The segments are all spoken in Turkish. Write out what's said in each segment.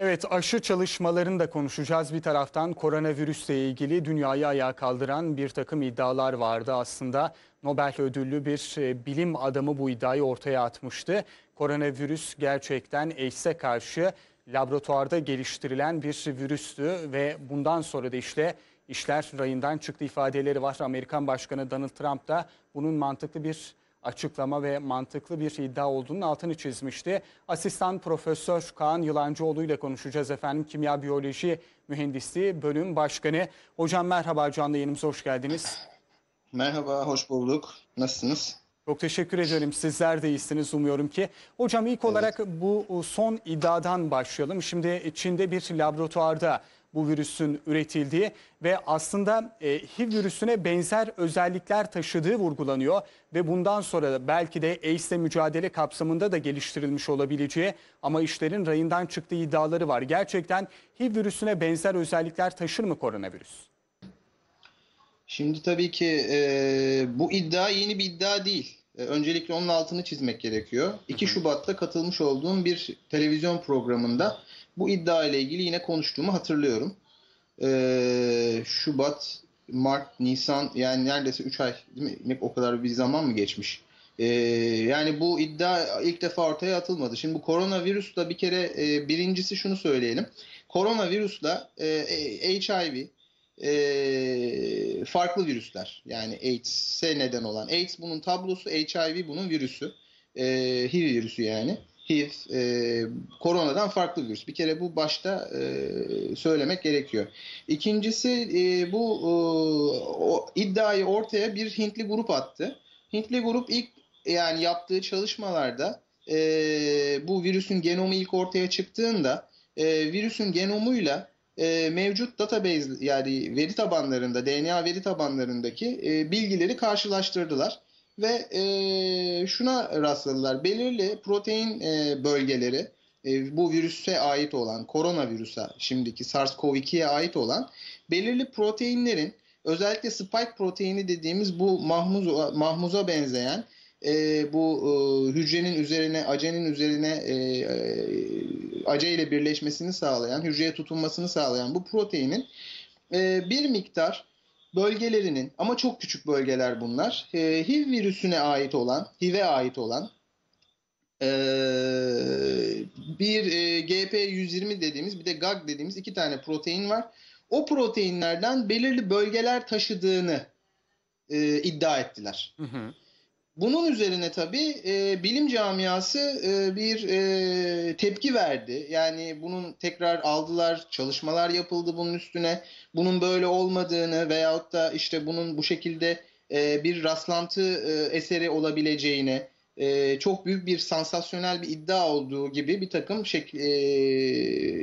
Evet aşı çalışmalarını da konuşacağız. Bir taraftan koronavirüsle ilgili dünyayı ayağa kaldıran bir takım iddialar vardı. Aslında Nobel ödüllü bir e, bilim adamı bu iddiayı ortaya atmıştı. Koronavirüs gerçekten AIDS'e karşı laboratuvarda geliştirilen bir virüstü ve bundan sonra da işte işler rayından çıktı ifadeleri var. Amerikan Başkanı Donald Trump da bunun mantıklı bir açıklama ve mantıklı bir iddia olduğunun altını çizmişti. Asistan Profesör Kaan Yılancıoğlu ile konuşacağız efendim. Kimya Biyoloji Mühendisliği Bölüm Başkanı. Hocam merhaba canlı yayınımıza hoş geldiniz. Merhaba, hoş bulduk. Nasılsınız? Çok teşekkür ederim. Sizler de iyisiniz umuyorum ki. Hocam ilk olarak bu son iddiadan başlayalım. Şimdi Çin'de bir laboratuvarda bu virüsün üretildiği ve aslında e, HIV virüsüne benzer özellikler taşıdığı vurgulanıyor ve bundan sonra da belki de AIDS'le mücadele kapsamında da geliştirilmiş olabileceği ama işlerin rayından çıktığı iddiaları var. Gerçekten HIV virüsüne benzer özellikler taşır mı koronavirüs? Şimdi tabii ki e, bu iddia yeni bir iddia değil. E, öncelikle onun altını çizmek gerekiyor. 2 Şubat'ta katılmış olduğum bir televizyon programında bu iddia ile ilgili yine konuştuğumu hatırlıyorum. E, Şubat, Mart, Nisan yani neredeyse 3 ay değil mi? O kadar bir zaman mı geçmiş? E, yani bu iddia ilk defa ortaya atılmadı. Şimdi bu koronavirüsle bir kere e, birincisi şunu söyleyelim. Koronavirüsle e, HIV e, farklı virüsler. Yani AIDS'e neden olan. AIDS bunun tablosu, HIV bunun virüsü. E, HIV virüsü yani. HIV, e, koronadan farklı bir virüs. Bir kere bu başta e, söylemek gerekiyor. İkincisi e, bu e, o iddiayı ortaya bir Hintli grup attı. Hintli grup ilk yani yaptığı çalışmalarda e, bu virüsün genomu ilk ortaya çıktığında e, virüsün genomuyla e, mevcut database yani veri tabanlarında DNA veri tabanlarındaki e, bilgileri karşılaştırdılar ve e, şuna rastladılar. Belirli protein e, bölgeleri e, bu virüse ait olan koronavirüse şimdiki SARS-CoV-2'ye ait olan belirli proteinlerin özellikle spike proteini dediğimiz bu mahmuz, mahmuza benzeyen e, bu e, hücrenin üzerine, acenin üzerine e, e, ace ile birleşmesini sağlayan, hücreye tutunmasını sağlayan bu proteinin e, bir miktar bölgelerinin ama çok küçük bölgeler bunlar. E, HIV virüsüne ait olan, HIV'e ait olan e, bir e, GP120 dediğimiz bir de GAG dediğimiz iki tane protein var. O proteinlerden belirli bölgeler taşıdığını e, iddia ettiler. Hı hı. Bunun üzerine tabii e, bilim camiası e, bir e, tepki verdi. Yani bunun tekrar aldılar, çalışmalar yapıldı bunun üstüne. Bunun böyle olmadığını veyahut da işte bunun bu şekilde e, bir rastlantı e, eseri olabileceğini, e, çok büyük bir sansasyonel bir iddia olduğu gibi bir takım şek e,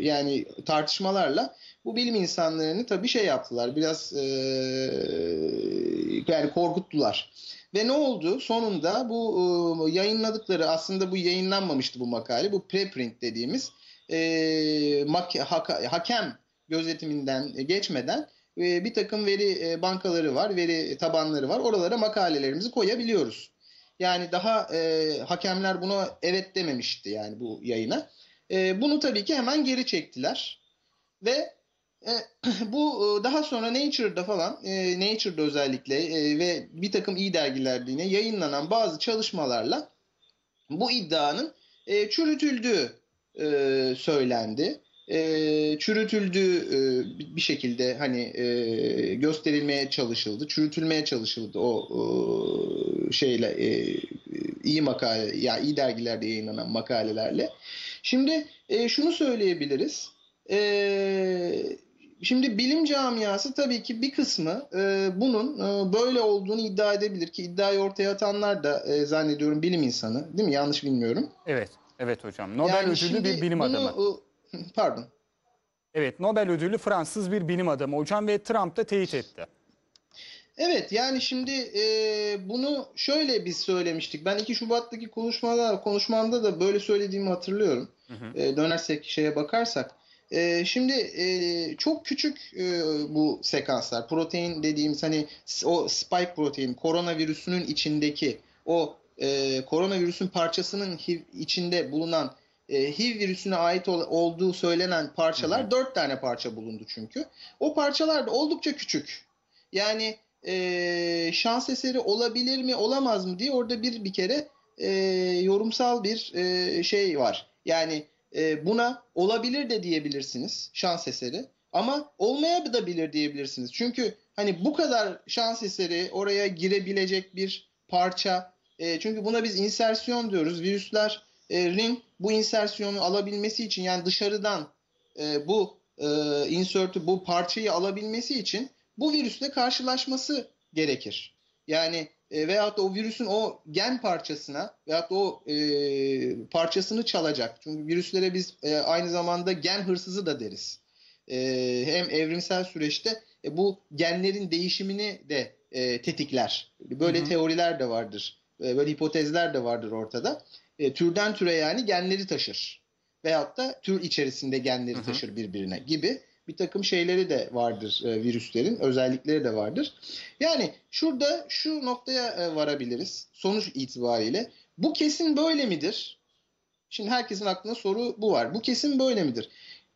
yani tartışmalarla bu bilim insanlarını tabii şey yaptılar. Biraz e, yani korkuttular. Ve ne oldu? Sonunda bu e, yayınladıkları aslında bu yayınlanmamıştı bu makale. Bu preprint dediğimiz e, haka, hakem gözetiminden geçmeden e, bir takım veri e, bankaları var, veri tabanları var. Oralara makalelerimizi koyabiliyoruz. Yani daha e, hakemler buna evet dememişti yani bu yayına. E, bunu tabii ki hemen geri çektiler. Ve e, bu e, daha sonra Nature'da falan, e, Nature'da özellikle ve bir takım iyi dergilerde yine yayınlanan bazı çalışmalarla bu iddianın çürütüldüğü söylendi. çürütüldüğü bir şekilde hani gösterilmeye çalışıldı, çürütülmeye çalışıldı o şeyle iyi makale ya iyi dergilerde yayınlanan makalelerle. Şimdi şunu söyleyebiliriz. Ee, Şimdi bilim camiası tabii ki bir kısmı e, bunun e, böyle olduğunu iddia edebilir ki iddiayı ortaya atanlar da e, zannediyorum bilim insanı değil mi? Yanlış bilmiyorum. Evet, evet hocam. Nobel yani ödüllü bir bilim bunu, adamı. Pardon. Evet, Nobel ödüllü Fransız bir bilim adamı hocam ve Trump da teyit etti. Evet yani şimdi e, bunu şöyle biz söylemiştik. Ben 2 Şubat'taki konuşmada konuşmamda da böyle söylediğimi hatırlıyorum. Hı hı. E, dönersek şeye bakarsak. E, şimdi e, çok küçük e, bu sekanslar. Protein dediğimiz hani o spike protein koronavirüsünün içindeki o e, koronavirüsün parçasının içinde bulunan e, HIV virüsüne ait ol, olduğu söylenen parçalar dört tane parça bulundu çünkü. O parçalar da oldukça küçük. Yani e, şans eseri olabilir mi olamaz mı diye orada bir bir kere e, yorumsal bir e, şey var. Yani e, buna olabilir de diyebilirsiniz şans eseri ama olmaya da bilir diyebilirsiniz. Çünkü hani bu kadar şans eseri oraya girebilecek bir parça e, çünkü buna biz insersiyon diyoruz. Virüslerin bu insersiyonu alabilmesi için yani dışarıdan e, bu e, insert'ü bu parçayı alabilmesi için bu virüsle karşılaşması gerekir. Yani e, veyahut da o virüsün o gen parçasına veyahut da o e, parçasını çalacak. Çünkü virüslere biz e, aynı zamanda gen hırsızı da deriz. E, hem evrimsel süreçte e, bu genlerin değişimini de e, tetikler. Böyle hı hı. teoriler de vardır. E, böyle hipotezler de vardır ortada. E, türden türe yani genleri taşır. Veyahut da tür içerisinde genleri hı hı. taşır birbirine gibi bir takım şeyleri de vardır e, virüslerin, özellikleri de vardır. Yani şurada şu noktaya e, varabiliriz sonuç itibariyle. Bu kesin böyle midir? Şimdi herkesin aklına soru bu var. Bu kesin böyle midir?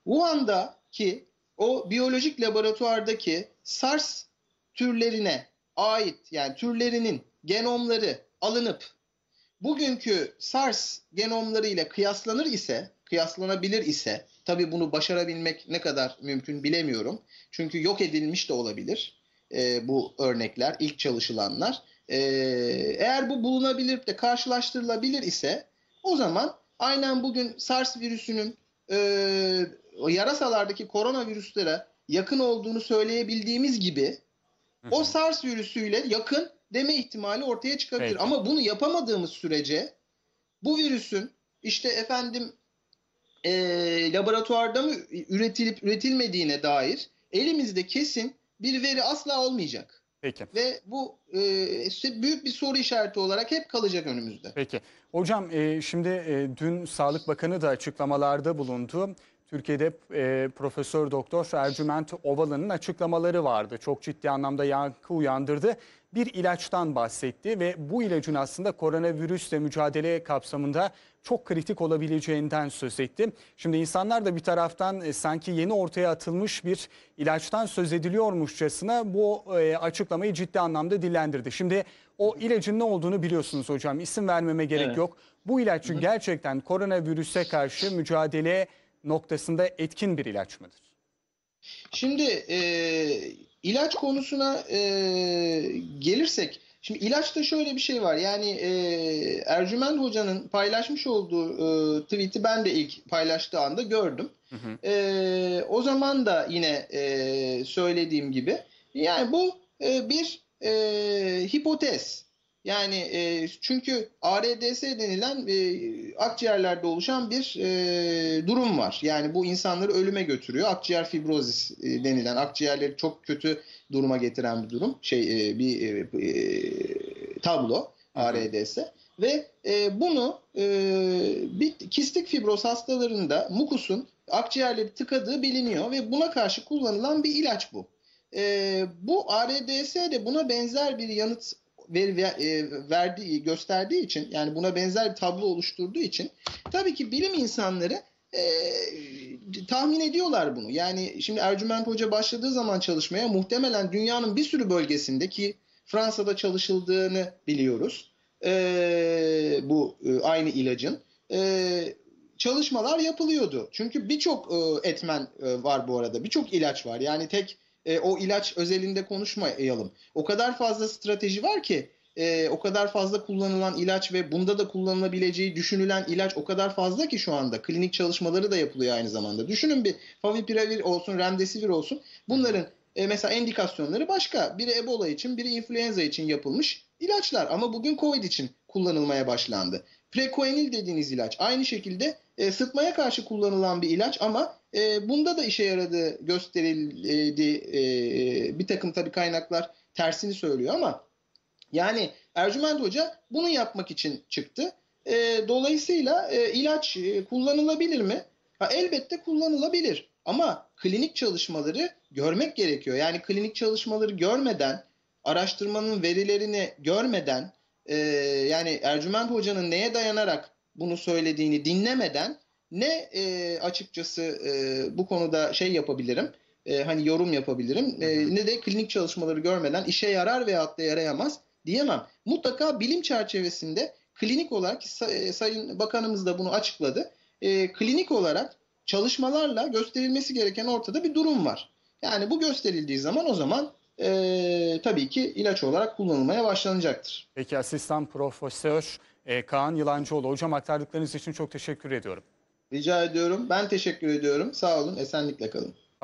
Wuhan'daki o biyolojik laboratuvardaki SARS türlerine ait yani türlerinin genomları alınıp bugünkü SARS genomları ile kıyaslanır ise, kıyaslanabilir ise Tabii bunu başarabilmek ne kadar mümkün bilemiyorum. Çünkü yok edilmiş de olabilir e, bu örnekler, ilk çalışılanlar. E, eğer bu bulunabilir de karşılaştırılabilir ise o zaman aynen bugün SARS virüsünün e, yarasalardaki koronavirüslere yakın olduğunu söyleyebildiğimiz gibi o SARS virüsüyle yakın deme ihtimali ortaya çıkabilir. Peki. Ama bunu yapamadığımız sürece bu virüsün işte efendim e, laboratuvarda mı üretilip üretilmediğine dair elimizde kesin bir veri asla olmayacak. Peki. Ve bu e, büyük bir soru işareti olarak hep kalacak önümüzde. Peki. Hocam e, şimdi e, dün Sağlık Bakanı da açıklamalarda bulundu. Türkiye'de e, Profesör Doktor Ercüment Ovalı'nın açıklamaları vardı. Çok ciddi anlamda yankı uyandırdı. Bir ilaçtan bahsetti ve bu ilacın aslında koronavirüsle mücadele kapsamında çok kritik olabileceğinden söz etti. Şimdi insanlar da bir taraftan e, sanki yeni ortaya atılmış bir ilaçtan söz ediliyormuşçasına bu e, açıklamayı ciddi anlamda dillendirdi. Şimdi o ilacın ne olduğunu biliyorsunuz hocam. İsim vermeme gerek evet. yok. Bu ilacın gerçekten koronavirüse karşı mücadele noktasında etkin bir ilaç mıdır? Şimdi e, ilaç konusuna e, gelirsek, şimdi ilaçta şöyle bir şey var. Yani e, Ercüment Hoca'nın paylaşmış olduğu e, tweet'i ben de ilk paylaştığı anda gördüm. Hı hı. E, o zaman da yine e, söylediğim gibi, yani bu e, bir e, hipotez. Yani e, çünkü ARDS denilen e, akciğerlerde oluşan bir e, durum var. Yani bu insanları ölüme götürüyor. Akciğer fibrozis e, denilen akciğerleri çok kötü duruma getiren bir durum. Şey e, bir e, e, tablo ARDS. Ve e, bunu e, bir kistik fibroz hastalarında mukusun akciğerleri tıkadığı biliniyor ve buna karşı kullanılan bir ilaç bu. E, bu ARDS de buna benzer bir yanıt veri e, verdiği gösterdiği için yani buna benzer bir tablo oluşturduğu için tabii ki bilim insanları e, tahmin ediyorlar bunu. Yani şimdi Ercüment Hoca başladığı zaman çalışmaya muhtemelen dünyanın bir sürü bölgesinde ki Fransa'da çalışıldığını biliyoruz. E, bu e, aynı ilacın e, çalışmalar yapılıyordu. Çünkü birçok e, etmen e, var bu arada. Birçok ilaç var. Yani tek e, o ilaç özelinde konuşmayalım. O kadar fazla strateji var ki e, o kadar fazla kullanılan ilaç ve bunda da kullanılabileceği düşünülen ilaç o kadar fazla ki şu anda. Klinik çalışmaları da yapılıyor aynı zamanda. Düşünün bir favipiravir olsun, remdesivir olsun. Bunların e, mesela endikasyonları başka. Biri Ebola için, biri influenza için yapılmış ilaçlar. Ama bugün Covid için kullanılmaya başlandı. Prekoenil dediğiniz ilaç aynı şekilde e, sıtmaya karşı kullanılan bir ilaç ama e, bunda da işe yaradığı gösterildi. E, bir takım tabii kaynaklar tersini söylüyor ama yani Ercüment Hoca bunu yapmak için çıktı. E, dolayısıyla e, ilaç e, kullanılabilir mi? Ha, elbette kullanılabilir ama klinik çalışmaları görmek gerekiyor. Yani klinik çalışmaları görmeden, araştırmanın verilerini görmeden, e, yani Ercüment Hoca'nın neye dayanarak bunu söylediğini dinlemeden ne e, açıkçası e, bu konuda şey yapabilirim, e, hani yorum yapabilirim, e, ne de klinik çalışmaları görmeden işe yarar veyahut da yarayamaz diyemem. Mutlaka bilim çerçevesinde klinik olarak e, Sayın Bakanımız da bunu açıkladı. E, klinik olarak çalışmalarla gösterilmesi gereken ortada bir durum var. Yani bu gösterildiği zaman o zaman e, tabii ki ilaç olarak kullanılmaya başlanacaktır. Peki asistan profesör e, Kaan Yılancıoğlu hocam aktardıklarınız için çok teşekkür ediyorum. Rica ediyorum. Ben teşekkür ediyorum. Sağ olun. Esenlikle kalın.